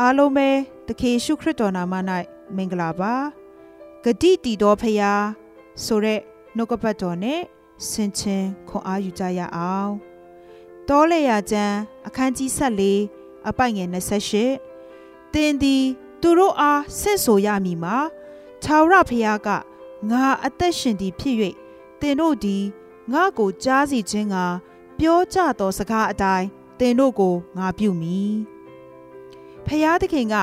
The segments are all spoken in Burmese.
အားလုံးပဲသခင်ရှုခရစ်တော်နာမ၌မင်္ဂလာပါဂတိတီတော်ဖရာဆိုတဲ့နှုတ်ကပတ်တော်နဲ့ဆင်ခြင်ခွန်အားယူကြရအောင်တောလေယာကျမ်းအခန်းကြီး14အပိုက်ငယ်28တင်းဒီသူတို့အားဆင့်ဆိုရမည်မှာသာဝရဖရာကငါအသက်ရှင်သည်ဖြစ်၍တင်တို့သည်ငါကိုကြားစီခြင်းကပြောကြသောစကားအတိုင်းတင်တို့ကိုငါပြုမည် ဖျားသခင်ကဣ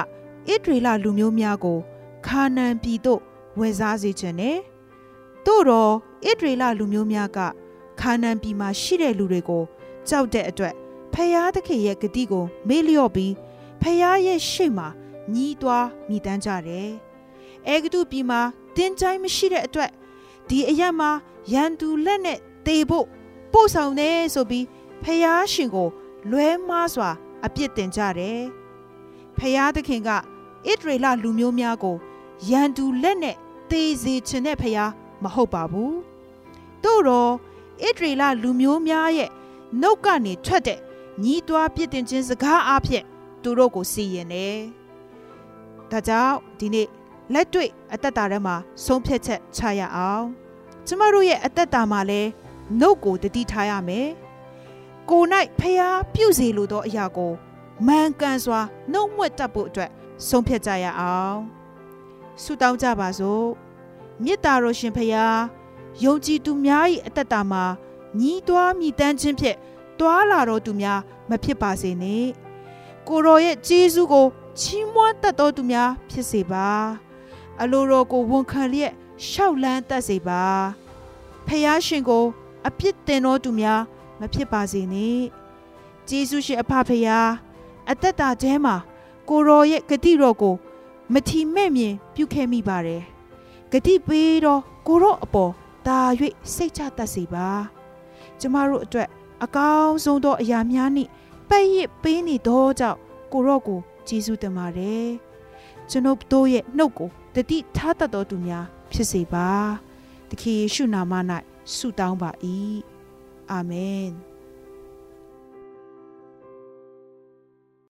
ဒရေလလူမျိုးများကိုခါနန်ပြည်သို့ဝယ်စားစေခြင်းနဲ့တို့တော့ဣဒရေလလူမျိုးများကခါနန်ပြည်မှာရှိတဲ့လူတွေကိုကြောက်တဲ့အတွက်ဖျားသခင်ရဲ့ဂတိကိုမေ့လျော့ပြီးဖျားရဲ့ရှေ့မှာညီးတွားမိတမ်းကြတယ်။အဲဂတုပြည်မှာတင်းချိုင်းမရှိတဲ့အတွက်ဒီအရက်မှာရန်သူလက်နဲ့တေဖို့ပို့ဆောင်နေဆိုပြီးဖျားရှင်ကိုလွဲမှားစွာအပြစ်တင်ကြတယ်။ ဖျားသခင်ကဣဒရေလလူမျိုးများကိုရန်သူလက်နဲ့တေစေခြင်းတဲ့ဖျားမဟုတ်ပါဘူး။တို့တော့ဣဒရေလလူမျိုးများရဲ့နှုတ်ကနေထွက်တဲ့ညီးတွားပြစ်တင်ခြင်းစကားအဖြစ်သူတို့ကိုစီရင်တယ်။ဒါကြောင့်ဒီနေ့လက်တွေ့အသက်တာထဲမှာဆုံးဖြတ်ချက်ချရအောင်။ကျမတို့ရဲ့အသက်တာမှာလည်းနှုတ်ကိုတတိထားရမယ်။ကို၌ဖျားပြုစေလိုသောအရာကို မှန်ကန်စွာနှုတ်မွတ်တတ်ဖို့အတွက်ဆုံးဖြတ်ကြရအောင်။ဆုတောင်းကြပါစို့။မေတ္တာတော်ရှင်ဖျားယုံကြည်သူများ၏အသက်တာမှာညီးတွားမြည်တမ်းခြင်းဖြင့်တွာလာတော်သူများမဖြစ်ပါစေနှင့်။ကိုရောရဲ့ဂျေဇုကိုချီးမွမ်းတတ်တော်သူများဖြစ်စေပါ။အလိုတော်ကိုဝန်ခံလျက်ရှောက်လန်းတတ်စေပါ။ဖျားရှင်ကို အပြစ်တင်တော်သူများမဖြစ်ပါစေနှင့်။ဂျေဇုရှင်အဖဖျား အသက်တာထဲမှာကိုရောရဲ့ဂတိတော်ကို မထီမဲ့မြင်ပြုခဲ့မိပါတယ်။ဂတိပေးတော့ကိုရောအပေါ်ဒါ၍စိတ်ချတတ်စေပါ။ကျမတို့အတွက်အကောင်းဆုံးသောအရာများနှင့်ပတ်ရစ်ပေးနေသောကြောင့်ကိုရော့ကိုကျေးဇူးတင်ပါတယ်။ကျွန်ုပ်တို့ရဲ့နှုတ်ကိုတတိထားတတ်တော်သူများဖြစ်စေပါ။သခင်ယေရှုနာမ၌ဆုတောင်းပါ၏။အာမင်။